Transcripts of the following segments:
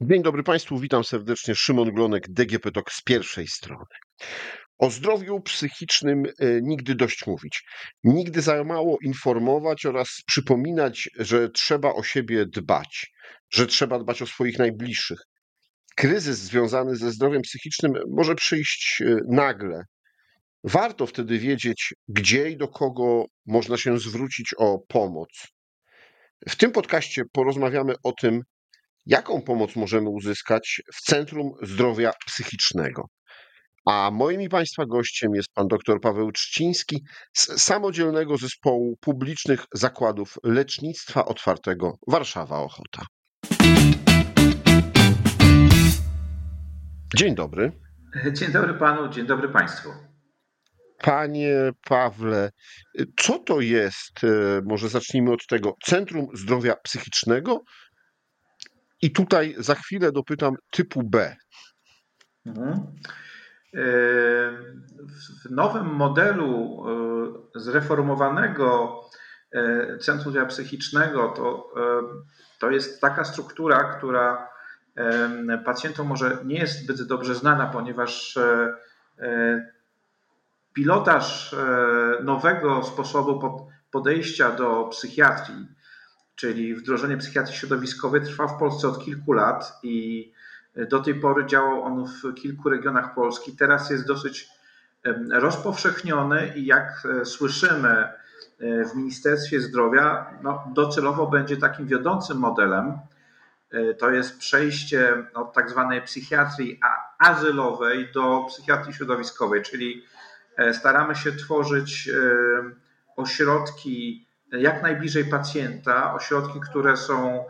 Dzień dobry Państwu, witam serdecznie. Szymon Glonek, DGP TOK z pierwszej strony. O zdrowiu psychicznym e, nigdy dość mówić. Nigdy za mało informować oraz przypominać, że trzeba o siebie dbać, że trzeba dbać o swoich najbliższych. Kryzys związany ze zdrowiem psychicznym może przyjść e, nagle. Warto wtedy wiedzieć, gdzie i do kogo można się zwrócić o pomoc. W tym podcaście porozmawiamy o tym, jaką pomoc możemy uzyskać w Centrum Zdrowia Psychicznego. A moim i Państwa gościem jest pan dr Paweł Trzciński z samodzielnego zespołu publicznych zakładów lecznictwa otwartego Warszawa Ochota. Dzień dobry. Dzień dobry panu, dzień dobry państwu. Panie Pawle, co to jest, e, może zacznijmy od tego, Centrum Zdrowia Psychicznego i tutaj za chwilę dopytam typu B. Mhm. E, w nowym modelu e, zreformowanego e, Centrum Zdrowia Psychicznego to, to jest taka struktura, która pacjentom może nie jest zbyt dobrze znana, ponieważ pilotaż nowego sposobu podejścia do psychiatrii czyli wdrożenie psychiatrii środowiskowej, trwa w Polsce od kilku lat i do tej pory działał on w kilku regionach Polski. Teraz jest dosyć rozpowszechniony i jak e, słyszymy e, w Ministerstwie Zdrowia, no, docelowo będzie takim wiodącym modelem. E, to jest przejście od tak zwanej psychiatrii azylowej do psychiatrii środowiskowej, czyli staramy się tworzyć ośrodki jak najbliżej pacjenta, ośrodki, które są,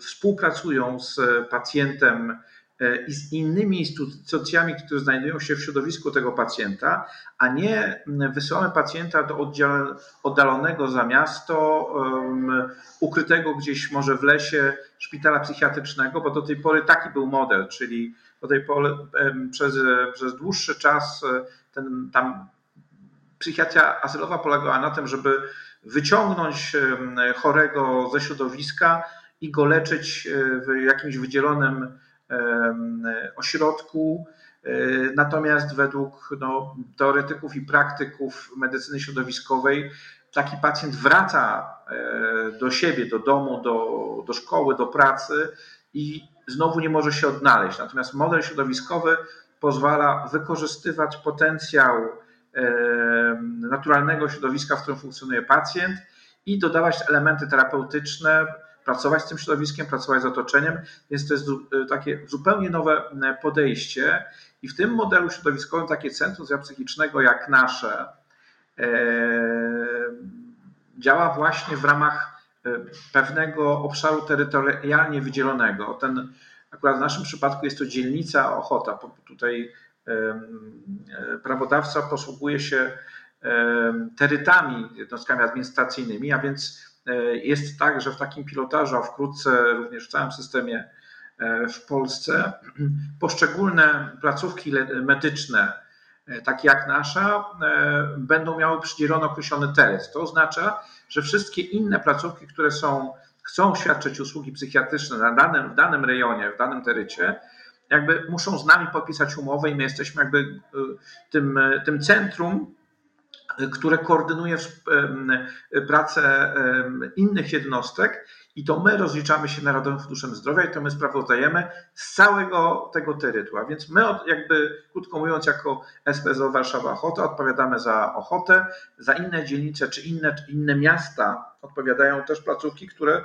współpracują z pacjentem e, i z innymi instytucjami, które znajdują się w środowisku tego pacjenta, a nie wysyłamy pacjenta do oddalonego za miasto, ukrytego gdzieś może w lesie szpitala psychiatrycznego, bo do tej pory taki był model, czyli do tej pory przez, przez dłuższy czas e, ten, tam psychiatria azylowa polegała na tym, żeby wyciągnąć chorego ze środowiska i go leczyć e, w jakimś wydzielonym ośrodku. E, natomiast według no, teoretyków i praktyków medycyny środowiskowej taki pacjent wraca e, do siebie, do domu, do, do szkoły, do pracy i znowu nie może się odnaleźć. Natomiast model środowiskowy pozwala wykorzystywać potencjał naturalnego środowiska, w którym funkcjonuje pacjent i dodawać elementy terapeutyczne, pracować z tym środowiskiem, pracować z otoczeniem, więc to jest e, takie zupełnie nowe podejście i w tym modelu środowiskowym takie centrum zdrowia psychicznego jak nasze działa właśnie w ramach e, pewnego obszaru terytorialnie wydzielonego. Ten, akurat w naszym przypadku jest to dzielnica Ochota. Tutaj prawodawca posługuje się terytami, jednostkami administracyjnymi, a więc e, jest tak, że w takim pilotażu, a wkrótce również w całym systemie e, w Polsce, poszczególne placówki medyczne, e, takie jak nasza, będą miały przydzielony określony teren. To oznacza, że wszystkie inne placówki, które są, chcą świadczyć usługi psychiatryczne na danym, w danym rejonie, w danym terycie, jakby muszą z nami podpisać umowę i my jesteśmy jakby y, tym, tym centrum, które koordynuje pracę innych jednostek i to my rozliczamy się Narodowym Funduszem Zdrowia i to my sprawozdajemy z całego tego terytua. Więc my jakby, krótko mówiąc, jako SPZO Warszawa Ochota odpowiadamy za Ochotę, za inne dzielnice czy inne, inne miasta odpowiadają też placówki, które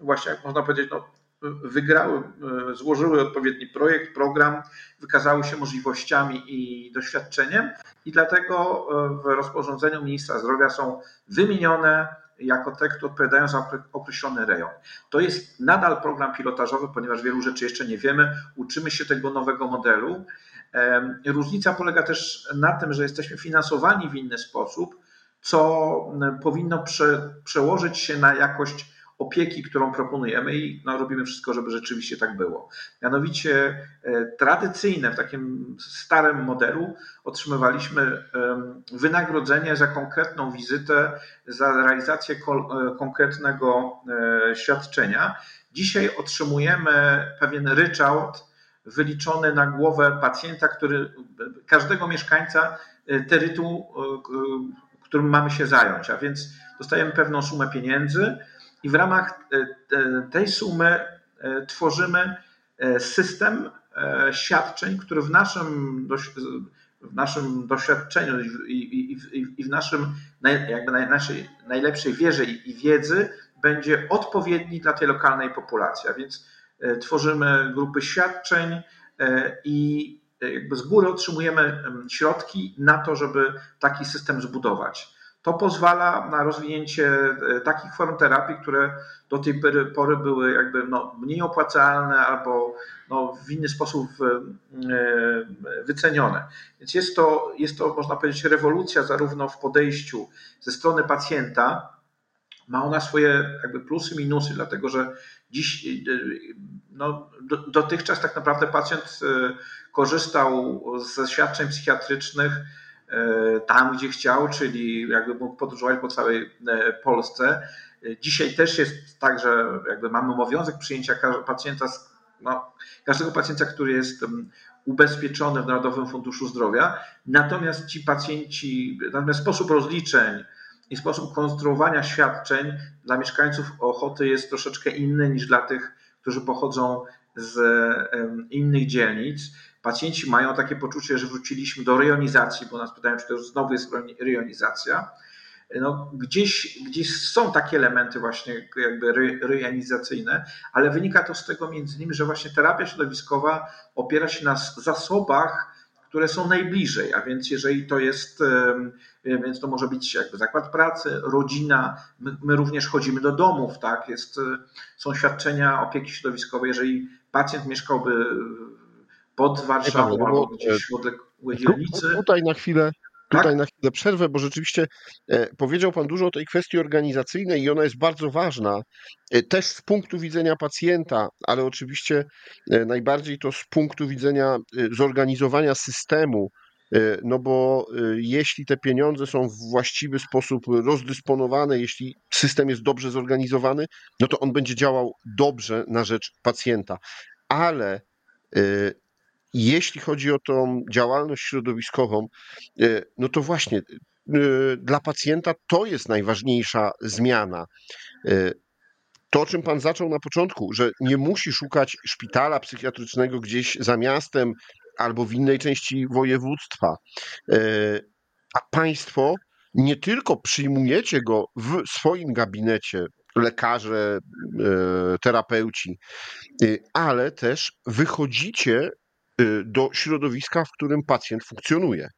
właśnie, jak można powiedzieć, no, wygrały, e, złożyły odpowiedni projekt, program, wykazały się możliwościami i doświadczeniem i dlatego e, w rozporządzeniu ministra zdrowia są wymienione jako te, które odpowiadają za określony rejon. To jest nadal program pilotażowy, ponieważ wielu rzeczy jeszcze nie wiemy, uczymy się tego nowego modelu. Różnica polega też na tym, że jesteśmy finansowani w inny sposób, co powinno prze, przełożyć się na jakość opieki, którą proponujemy i no, robimy wszystko, żeby rzeczywiście tak było. Mianowicie e, tradycyjne w takim starym modelu otrzymywaliśmy wynagrodzenie za konkretną wizytę, za realizację e, konkretnego e, świadczenia. Dzisiaj otrzymujemy pewien ryczałt wyliczony na głowę pacjenta, który każdego mieszkańca terytu, którym mamy się zająć, a więc dostajemy pewną sumę pieniędzy i w ramach e, tej sumy e, tworzymy e, system świadczeń, który w naszym, w naszym doświadczeniu i w naszym jakby naszej najlepszej wierze i wiedzy będzie odpowiedni dla tej lokalnej populacji. A więc tworzymy grupy świadczeń i jakby z góry otrzymujemy środki na to, żeby taki system zbudować. To pozwala na rozwinięcie e, takich form terapii, które do tej pory były jakby no, mniej opłacalne albo no, w inny sposób e, e, wycenione. Więc jest to, jest to, można powiedzieć, rewolucja zarówno w podejściu ze strony pacjenta, ma ona swoje jakby plusy, minusy, dlatego że dziś, no, dotychczas tak naprawdę pacjent korzystał ze świadczeń psychiatrycznych E, tam, gdzie chciał, czyli jakby mógł podróżować po całej e, Polsce. Dzisiaj też jest tak, że jakby mamy obowiązek przyjęcia pacjenta, no, każdego pacjenta, który jest ubezpieczony w Narodowym Funduszu Zdrowia. Natomiast ci pacjenci, natomiast sposób rozliczeń i sposób konstruowania świadczeń dla mieszkańców Ochoty jest troszeczkę inny niż dla tych, którzy pochodzą z innych dzielnic. Pacjenci mają takie poczucie, że wróciliśmy do rejonizacji, bo nas pytają, czy to już znowu jest rejonizacja. No, gdzieś, gdzieś są takie elementy właśnie jakby rejonizacyjne, ale wynika to z tego między innymi, że właśnie terapia środowiskowa opiera się na zasobach, które są najbliżej, a więc jeżeli to jest, więc to może być jakby zakład pracy, rodzina, my, my również chodzimy do domów, tak, jest, są świadczenia opieki środowiskowej, jeżeli pacjent mieszkałby pod Warszawą albo gdzieś w odległej dzielnicy. Tutaj na chwilę Tutaj tak? na chwilę przerwę, bo rzeczywiście e, powiedział Pan dużo o tej kwestii organizacyjnej i ona jest bardzo ważna, e, też z punktu widzenia pacjenta, ale oczywiście e, najbardziej to z punktu widzenia zorganizowania systemu, no bo jeśli te pieniądze są w właściwy sposób rozdysponowane, jeśli system jest dobrze zorganizowany, no to on będzie działał dobrze na rzecz pacjenta. Ale jeśli chodzi o tą działalność środowiskową, e, no to właśnie e, dla pacjenta to jest najważniejsza zmiana. E, to, o czym Pan zaczął na początku, że nie musi szukać szpitala psychiatrycznego gdzieś za miastem albo w innej części województwa, a Państwo nie tylko przyjmujecie go w swoim gabinecie, lekarze, terapeuci, ale też wychodzicie do środowiska, w którym pacjent funkcjonuje.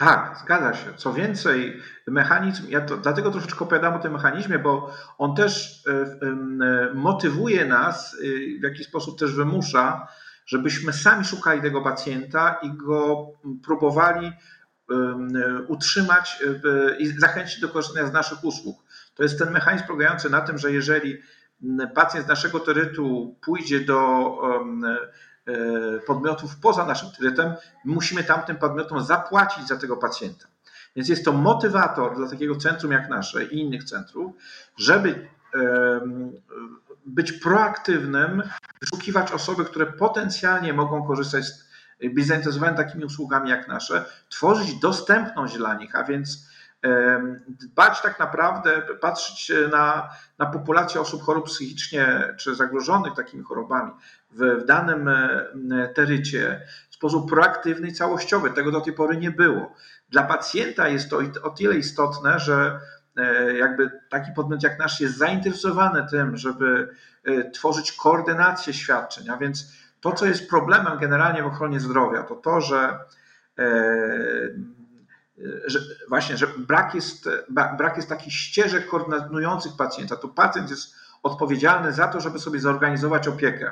Tak, zgadza się. Co więcej, mechanizm, ja to, dlatego troszeczkę opowiadam o tym mechanizmie, bo on też y, y, motywuje nas, w jakiś sposób też wymusza, żebyśmy sami szukali tego pacjenta i go próbowali utrzymać i zachęcić do korzystania z naszych usług. To jest ten mechanizm polegający na tym, że jeżeli pacjent z naszego terytu pójdzie do podmiotów poza naszym terytem, musimy tamtym podmiotom zapłacić za tego pacjenta. Więc jest to motywator dla takiego centrum jak nasze i innych centrów, żeby być proaktywnym, wyszukiwać osoby, które potencjalnie mogą korzystać, być zainteresowane takimi usługami jak nasze, tworzyć dostępność dla nich, a więc dbać tak naprawdę, patrzeć na, na populację osób chorób psychicznie czy zagrożonych takimi chorobami w, w danym e, terycie w sposób proaktywny i całościowy. Tego do tej pory nie było. Dla pacjenta jest to o tyle istotne, że e, jakby taki podmiot jak nasz jest zainteresowany tym, żeby e, tworzyć koordynację świadczeń, a więc to, co jest problemem generalnie w ochronie zdrowia, to to, że że właśnie, że brak jest, brak jest takich ścieżek koordynujących pacjenta. To pacjent jest odpowiedzialny za to, żeby sobie zorganizować opiekę.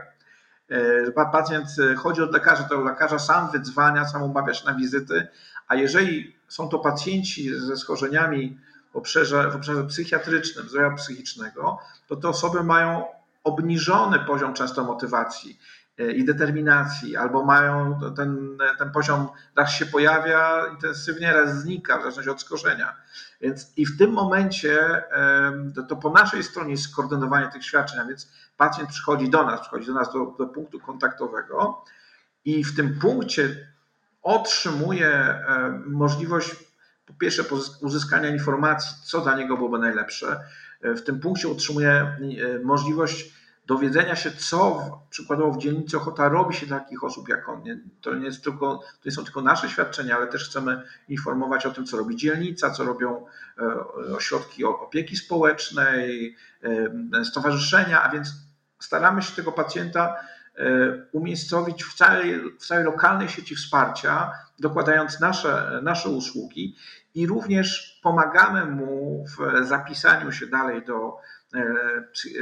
E, pacjent chodzi od lekarza, to lekarza sam wydzwania, sam umawia się na wizyty, a jeżeli są to pacjenci ze schorzeniami w obszarze, w obszarze psychiatrycznym, zdrowia psychicznego, to te osoby mają obniżony poziom często motywacji e, i determinacji, albo mają ten, ten poziom, raz się pojawia intensywnie, raz znika, w zależności od skorzenia. Więc i w tym momencie to, to po naszej stronie jest skoordynowanie tych świadczeń, a więc pacjent przychodzi do nas, przychodzi do nas do, do punktu kontaktowego i w tym punkcie otrzymuje możliwość po pierwsze uzyskania informacji, co dla niego byłoby najlepsze. W tym punkcie otrzymuje e, możliwość dowiedzenia się, co przykładowo w dzielnicy Ochota robi się dla takich osób jak on. To nie, jest tylko, to nie są tylko nasze świadczenia, ale też chcemy informować o tym, co robi dzielnica, co robią e, ośrodki opieki społecznej, e, stowarzyszenia, a więc staramy się tego pacjenta E, umiejscowić w całej, w całej lokalnej sieci wsparcia, dokładając nasze, nasze usługi i również pomagamy mu w zapisaniu się dalej do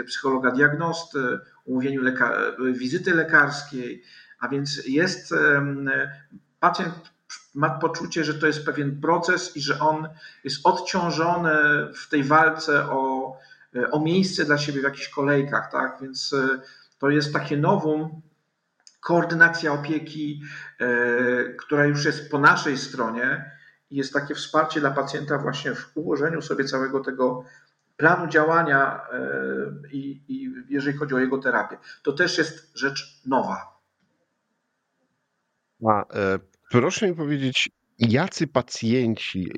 psychologa diagnosty, umówieniu leka wizyty lekarskiej, a więc jest pacjent ma poczucie, że to jest pewien proces i że on jest odciążony w tej walce o, o miejsce dla siebie w jakichś kolejkach, tak? Więc to jest takie nowum, koordynacja opieki, e, która już jest po naszej stronie i jest takie wsparcie dla pacjenta właśnie w ułożeniu sobie całego tego planu działania e, i, i jeżeli chodzi o jego terapię. To też jest rzecz nowa. A, e, proszę mi powiedzieć, jacy pacjenci,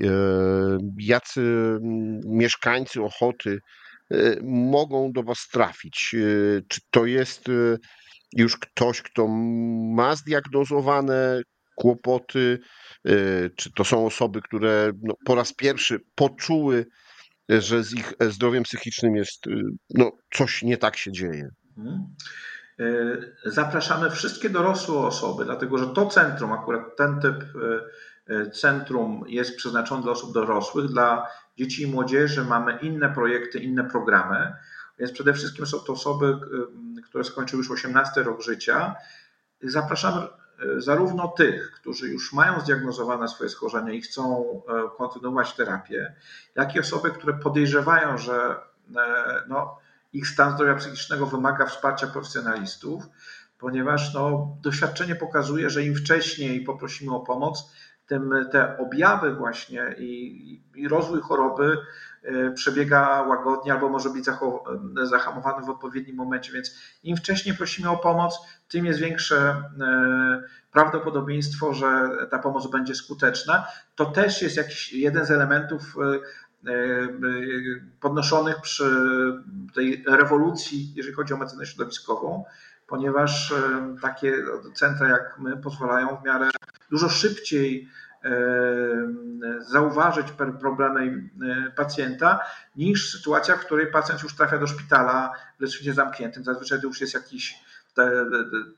jacy mm, mieszkańcy Ochoty Y, mogą do Was trafić? Y, czy to jest y, już ktoś, kto ma zdiagnozowane kłopoty, czy to są osoby, które no, po raz pierwszy poczuły, że z ich zdrowiem psychicznym jest no, coś nie tak się dzieje? Mhm. Zapraszamy wszystkie dorosłe osoby, dlatego że to centrum, akurat ten typ centrum jest przeznaczone dla osób dorosłych, dla dzieci i młodzieży mamy inne projekty, inne programy. Więc przede wszystkim są to osoby, które skończyły już 18 rok życia. Zapraszamy e, zarówno tych, którzy już mają zdiagnozowane swoje schorzenia i chcą e, kontynuować terapię, jak i osoby, które podejrzewają, że e, no, ich stan zdrowia psychicznego wymaga wsparcia profesjonalistów, ponieważ no, doświadczenie pokazuje, że im wcześniej poprosimy o pomoc, tym te objawy właśnie i, i rozwój choroby e, przebiega łagodnie albo może być zahamowany w odpowiednim momencie. Więc im wcześniej prosimy o pomoc, tym jest większe e, prawdopodobieństwo, że ta pomoc będzie skuteczna. To też jest jakiś jeden z elementów e, podnoszonych przy tej rewolucji, jeżeli chodzi o medycynę środowiskową, ponieważ takie centra jak my pozwalają w miarę dużo szybciej zauważyć problemy pacjenta, niż sytuacja, w której pacjent już trafia do szpitala w lecznicy zamkniętym. Zazwyczaj już jest jakiś, te,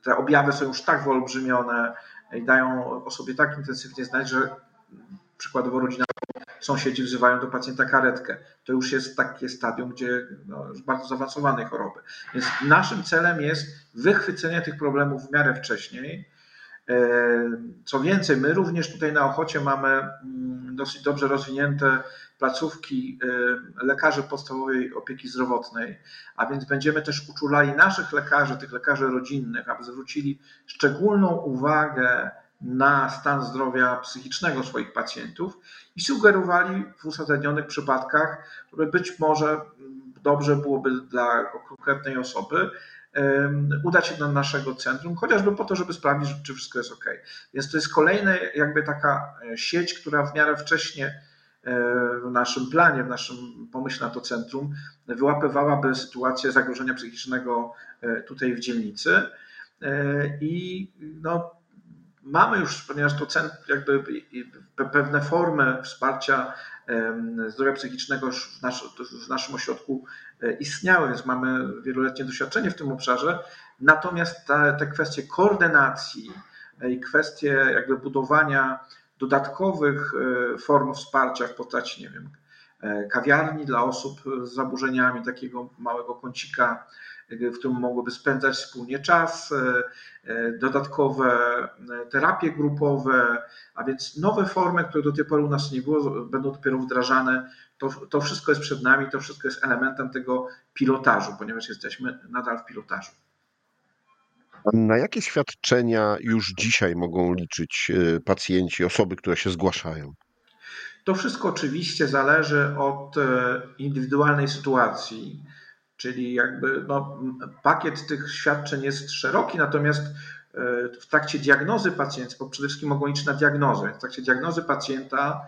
te objawy są już tak wyolbrzymione i dają o sobie tak intensywnie znać, że przykładowo rodzina sąsiedzi wzywają do pacjenta karetkę. To już jest takie stadium, gdzie no, już bardzo zaawansowanej choroby. Więc naszym celem jest wychwycenie tych problemów w miarę wcześniej, co więcej, my również tutaj na Ochocie mamy mm, dosyć dobrze rozwinięte placówki e, lekarzy podstawowej opieki zdrowotnej, a więc będziemy też uczulali naszych lekarzy, tych lekarzy rodzinnych, aby zwrócili szczególną uwagę na stan zdrowia psychicznego swoich pacjentów i sugerowali w uzasadnionych przypadkach, które być może dobrze byłoby dla konkretnej osoby, udać się do naszego centrum, chociażby po to, żeby sprawdzić, czy wszystko jest ok. Więc to jest kolejna jakby taka e, sieć, która w miarę wcześnie e, w naszym planie, w naszym pomyśle na to centrum wyłapywałaby sytuację zagrożenia psychicznego e, tutaj w dzielnicy. I no, mamy już, ponieważ to centrum, jakby pewne formy wsparcia zdrowia psychicznego w, nasz, w naszym ośrodku e, istniały, więc mamy wieloletnie doświadczenie w tym obszarze. Natomiast te, te kwestie koordynacji i kwestie jakby budowania dodatkowych e, form wsparcia w postaci, nie wiem, e, kawiarni dla osób z zaburzeniami, takiego małego kącika w którym mogłyby spędzać wspólnie czas, e, e, dodatkowe e, terapie grupowe, a więc nowe formy, które do tej pory u nas nie było, będą dopiero wdrażane to, to wszystko jest przed nami, to wszystko jest elementem tego pilotażu, ponieważ jesteśmy nadal w pilotażu. Na jakie świadczenia już dzisiaj mogą liczyć e, pacjenci, osoby, które się zgłaszają? To wszystko oczywiście zależy od e, indywidualnej sytuacji, czyli jakby no, pakiet tych świadczeń jest szeroki, natomiast e, w trakcie diagnozy pacjenta, bo przede wszystkim mogą liczyć na diagnozę, w trakcie diagnozy pacjenta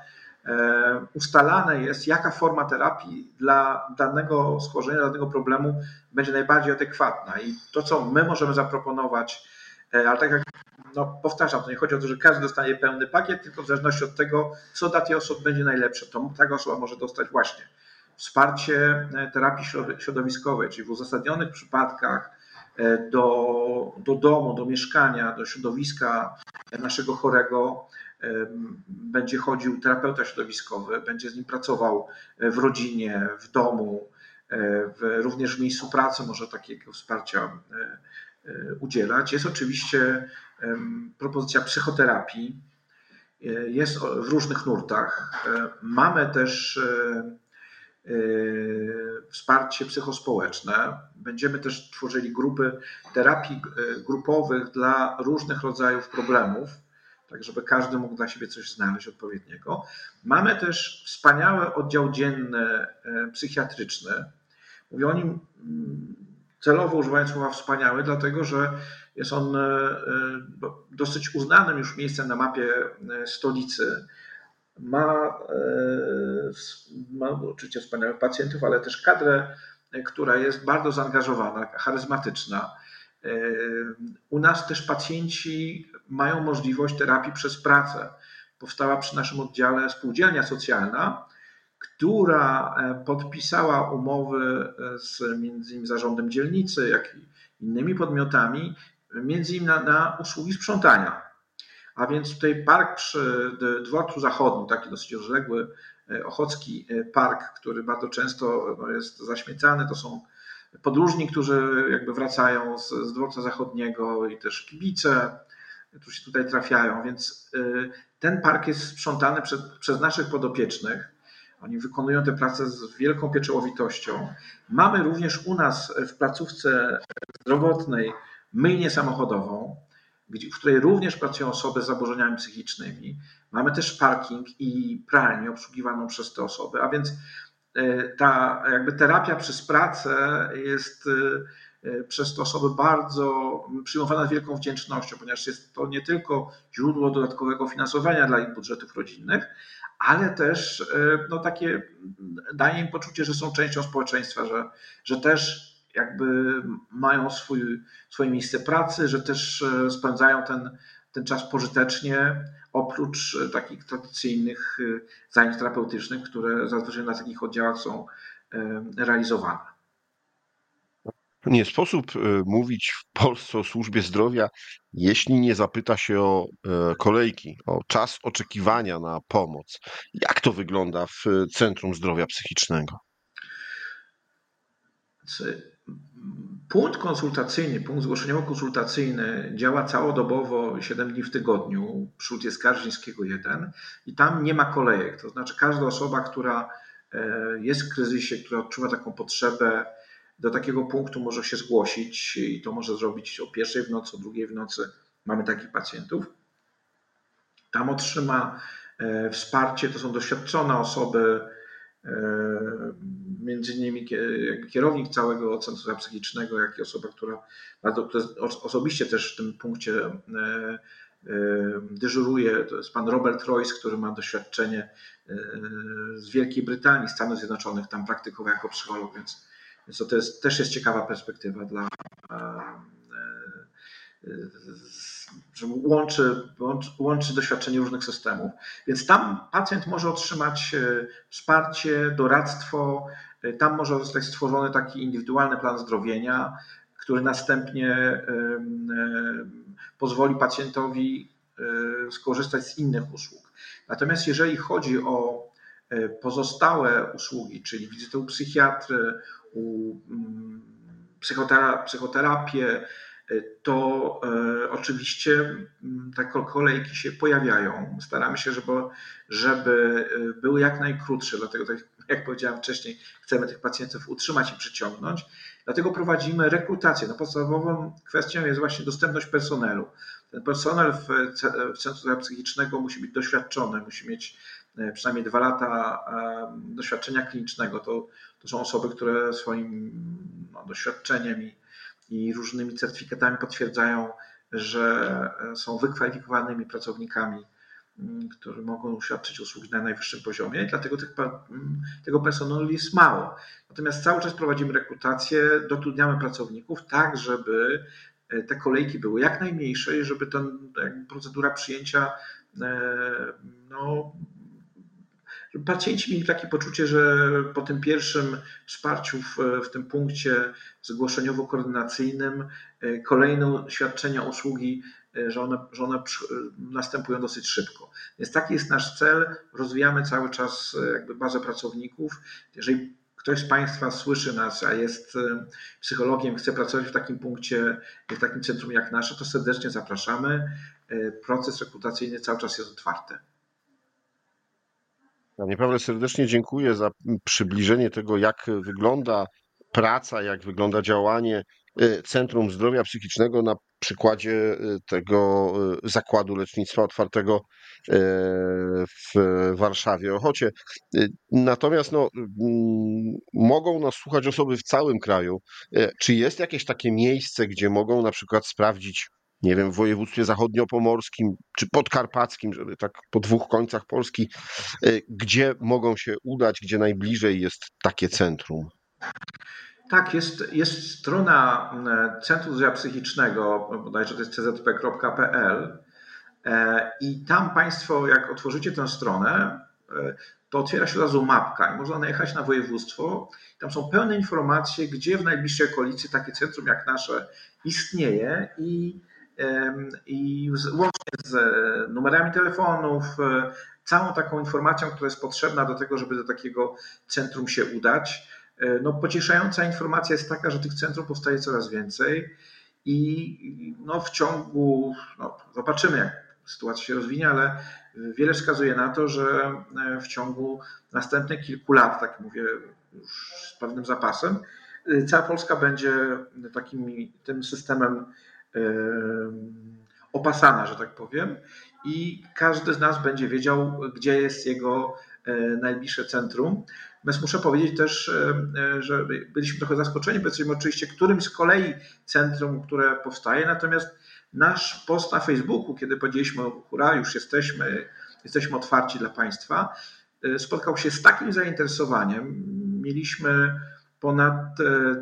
E, ustalane jest, jaka forma terapii dla danego schorzenia, dla danego problemu będzie najbardziej adekwatna. I to, co my możemy zaproponować, ale tak jak no, powtarzam, to nie chodzi o to, że każdy dostanie pełny pakiet, tylko w zależności od tego, co dla tej osoby będzie najlepsze, to taka osoba może dostać właśnie wsparcie e, terapii środowiskowej, czyli w uzasadnionych przypadkach do, do domu, do mieszkania, do środowiska naszego chorego będzie chodził terapeuta środowiskowy, będzie z nim pracował e, w rodzinie, w domu, e, w, również w miejscu pracy może takiego wsparcia e, udzielać. Jest oczywiście propozycja psychoterapii, jest w różnych nurtach. Mamy też wsparcie psychospołeczne. Będziemy też tworzyli grupy terapii grupowych dla różnych rodzajów problemów tak żeby każdy mógł dla siebie coś znaleźć odpowiedniego. Mamy też wspaniałe oddział dzienny e, psychiatryczny. Mówię o nim mm, celowo używając słowa wspaniały, dlatego że jest on e, e, dosyć uznanym już miejscem na mapie stolicy. Ma, ma oczywiście wspaniałych pacjentów, ale też kadrę, która jest bardzo zaangażowana, charyzmatyczna. U nas też pacjenci mają możliwość terapii przez pracę. Powstała przy naszym oddziale spółdzielnia socjalna, która e, podpisała umowy e, z między innymi zarządem dzielnicy, jak i innymi podmiotami, między innymi na, na usługi sprzątania. A więc tutaj park przy dworcu zachodnim, taki dosyć rozległy, e, Ochocki Park, który bardzo często no, jest zaśmiecany, to są podróżni, którzy jakby wracają z, z dworca zachodniego i też kibice, którzy się tutaj trafiają, więc y, ten park jest sprzątany przez, przez naszych podopiecznych. Oni wykonują tę pracę z wielką pieczołowitością. Mamy również u nas w placówce zdrowotnej myjnię samochodową, w której również pracują osoby z zaburzeniami psychicznymi. Mamy też parking i pralnię obsługiwaną przez te osoby, a więc y, ta jakby terapia przez pracę jest y, E, przez te osoby bardzo przyjmowana z wielką wdzięcznością, ponieważ jest to nie tylko źródło dodatkowego finansowania dla ich budżetów rodzinnych, ale też e, no, takie daje im poczucie, że są częścią społeczeństwa, że, że też jakby mają swój, swoje miejsce pracy, że też e, spędzają ten, ten czas pożytecznie, oprócz takich tradycyjnych zajęć terapeutycznych, które zazwyczaj na takich oddziałach są realizowane. Nie sposób e, mówić w Polsce o służbie zdrowia, jeśli nie zapyta się o e, kolejki, o czas oczekiwania na pomoc. Jak to wygląda w Centrum Zdrowia Psychicznego? Punkt konsultacyjny, punkt zgłoszeniowo-konsultacyjny działa całodobowo 7 dni w tygodniu przy ulicy Skarżyńskiego 1 i tam nie ma kolejek. To znaczy każda osoba, która e, jest w kryzysie, która odczuwa taką potrzebę do takiego punktu może się zgłosić i to może zrobić o pierwszej w nocy, o drugiej w nocy. Mamy takich pacjentów. Tam otrzyma e, wsparcie, to są doświadczone osoby, między innymi kierownik całego centrum psychicznego, jak i osoba, która bardzo, osobiście też w tym punkcie e, dyżuruje, to jest pan Robert Royce, który ma doświadczenie z Wielkiej Brytanii, Stanów Zjednoczonych, tam praktykował jako psycholog, więc więc to jest, też jest ciekawa perspektywa dla e, e, że łączy, łączy doświadczenie różnych systemów. Więc tam pacjent może otrzymać e, wsparcie, doradztwo, tam może zostać stworzony taki indywidualny plan zdrowienia, który następnie pozwoli pacjentowi skorzystać z innych usług. Natomiast jeżeli chodzi o pozostałe usługi, czyli wizytę u psychiatry, u mm, psychoterapię, to oczywiście mm, te kolejki się pojawiają. Staramy się, żeby, żeby były jak najkrótsze, dlatego tak jak powiedziałem wcześniej, chcemy tych pacjentów utrzymać i przyciągnąć. Dlatego prowadzimy rekrutację. No podstawową kwestią jest właśnie dostępność personelu. Ten personel w, w Centrum Psychicznego musi być doświadczony, musi mieć e, przynajmniej dwa lata doświadczenia klinicznego. To, to są osoby, które swoim no, doświadczeniem i, i różnymi certyfikatami potwierdzają, że e, są wykwalifikowanymi pracownikami Mm, którzy mogą świadczyć usługi na najwyższym poziomie, dlatego tych, mm, tego personelu jest mało. Natomiast cały czas prowadzimy rekrutację, dotrudniamy pracowników tak, żeby e, te kolejki były jak najmniejsze i żeby ta procedura przyjęcia e, no, pacjenci mieli takie poczucie, że po tym pierwszym wsparciu w, w tym punkcie zgłoszeniowo-koordynacyjnym e, kolejne świadczenia usługi E, że one, że one następują dosyć szybko. Więc taki jest nasz cel. Rozwijamy cały czas e, jakby bazę pracowników. Jeżeli ktoś z Państwa słyszy nas, a jest e, psychologiem, chce pracować w takim punkcie, w takim centrum jak nasze, to serdecznie zapraszamy. Proces rekrutacyjny cały czas jest otwarty. Panie Pawle, serdecznie dziękuję za przybliżenie tego, jak wygląda praca, jak wygląda działanie Centrum Zdrowia Psychicznego na przykładzie y, tego y, zakładu lecznictwa otwartego w Warszawie, Ochocie. Natomiast no, mm, mogą nas słuchać osoby w całym kraju. Czy jest jakieś takie miejsce, gdzie mogą na przykład sprawdzić, nie wiem, w województwie zachodniopomorskim czy podkarpackim, żeby tak po dwóch końcach Polski, gdzie mogą się udać, gdzie najbliżej jest takie centrum? Tak, jest, jest strona e, Centrum Zdrowia Psychicznego, bodajże to jest czp.pl e, i tam Państwo, jak otworzycie tę stronę, e, to otwiera się od razu mapka i można najechać na województwo. Tam są pełne informacje, gdzie w najbliższej okolicy takie centrum jak nasze istnieje i, i łącznie z numerami telefonów, całą taką informacją, która jest potrzebna do tego, żeby do takiego centrum się udać. E, no, pocieszająca informacja jest taka, że tych centrów powstaje coraz więcej i no, w ciągu, no, zobaczymy jak sytuacja się rozwinie, ale wiele wskazuje na to, że e, w ciągu następnych kilku lat, tak mówię już z pewnym zapasem, e, cała Polska będzie takim tym systemem opasana, że tak powiem, i każdy z nas będzie wiedział, gdzie jest jego najbliższe centrum. Natomiast muszę powiedzieć też, e, e, że byliśmy trochę zaskoczeni, powiedzmy oczywiście, którym z kolei centrum, które powstaje, natomiast nasz post na Facebooku, kiedy powiedzieliśmy, hura, już jesteśmy, jesteśmy otwarci dla Państwa, e, spotkał się z takim zainteresowaniem. Mieliśmy ponad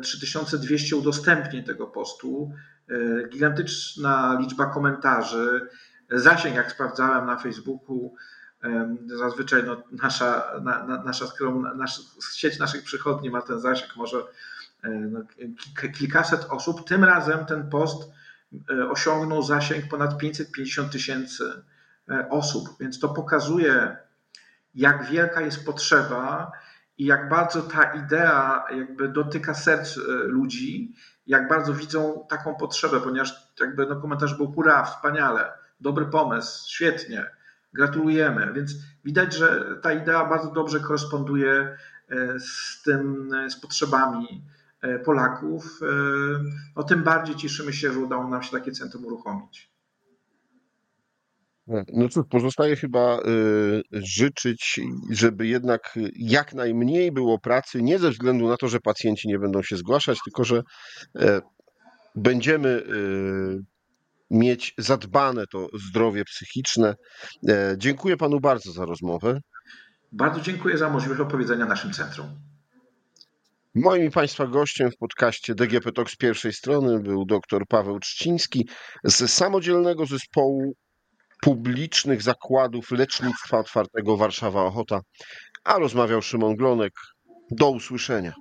3200 udostępnień tego postu, gigantyczna liczba komentarzy, zasięg, jak sprawdzałem na Facebooku, Zazwyczaj no, nasza, na, na, nasza, nasza, sieć naszych przychodni ma ten zasięg może e, no, kilkaset osób. Tym razem ten post e, osiągnął zasięg ponad 550 tysięcy e, osób, więc to pokazuje, jak wielka jest potrzeba i jak bardzo ta idea jakby dotyka serc ludzi, jak bardzo widzą taką potrzebę, ponieważ jakby no komentarz był hura, wspaniale, dobry pomysł, świetnie Gratulujemy. Więc widać, że ta idea bardzo dobrze koresponduje e, z tym, e, z potrzebami e, Polaków. No, tym bardziej cieszymy się, że udało nam się takie centrum uruchomić. No cóż, pozostaje chyba życzyć, żeby jednak jak najmniej było pracy, nie ze względu na to, że pacjenci nie będą się zgłaszać, tylko że będziemy mieć zadbane to zdrowie psychiczne. E, dziękuję panu bardzo za rozmowę. Bardzo dziękuję za możliwość opowiedzenia naszym centrum. Moim i Państwa gościem w podcaście DGP Talk z pierwszej strony był dr Paweł Trzciński z samodzielnego zespołu publicznych zakładów lecznictwa otwartego Warszawa Ochota, a rozmawiał Szymon Glonek. Do usłyszenia.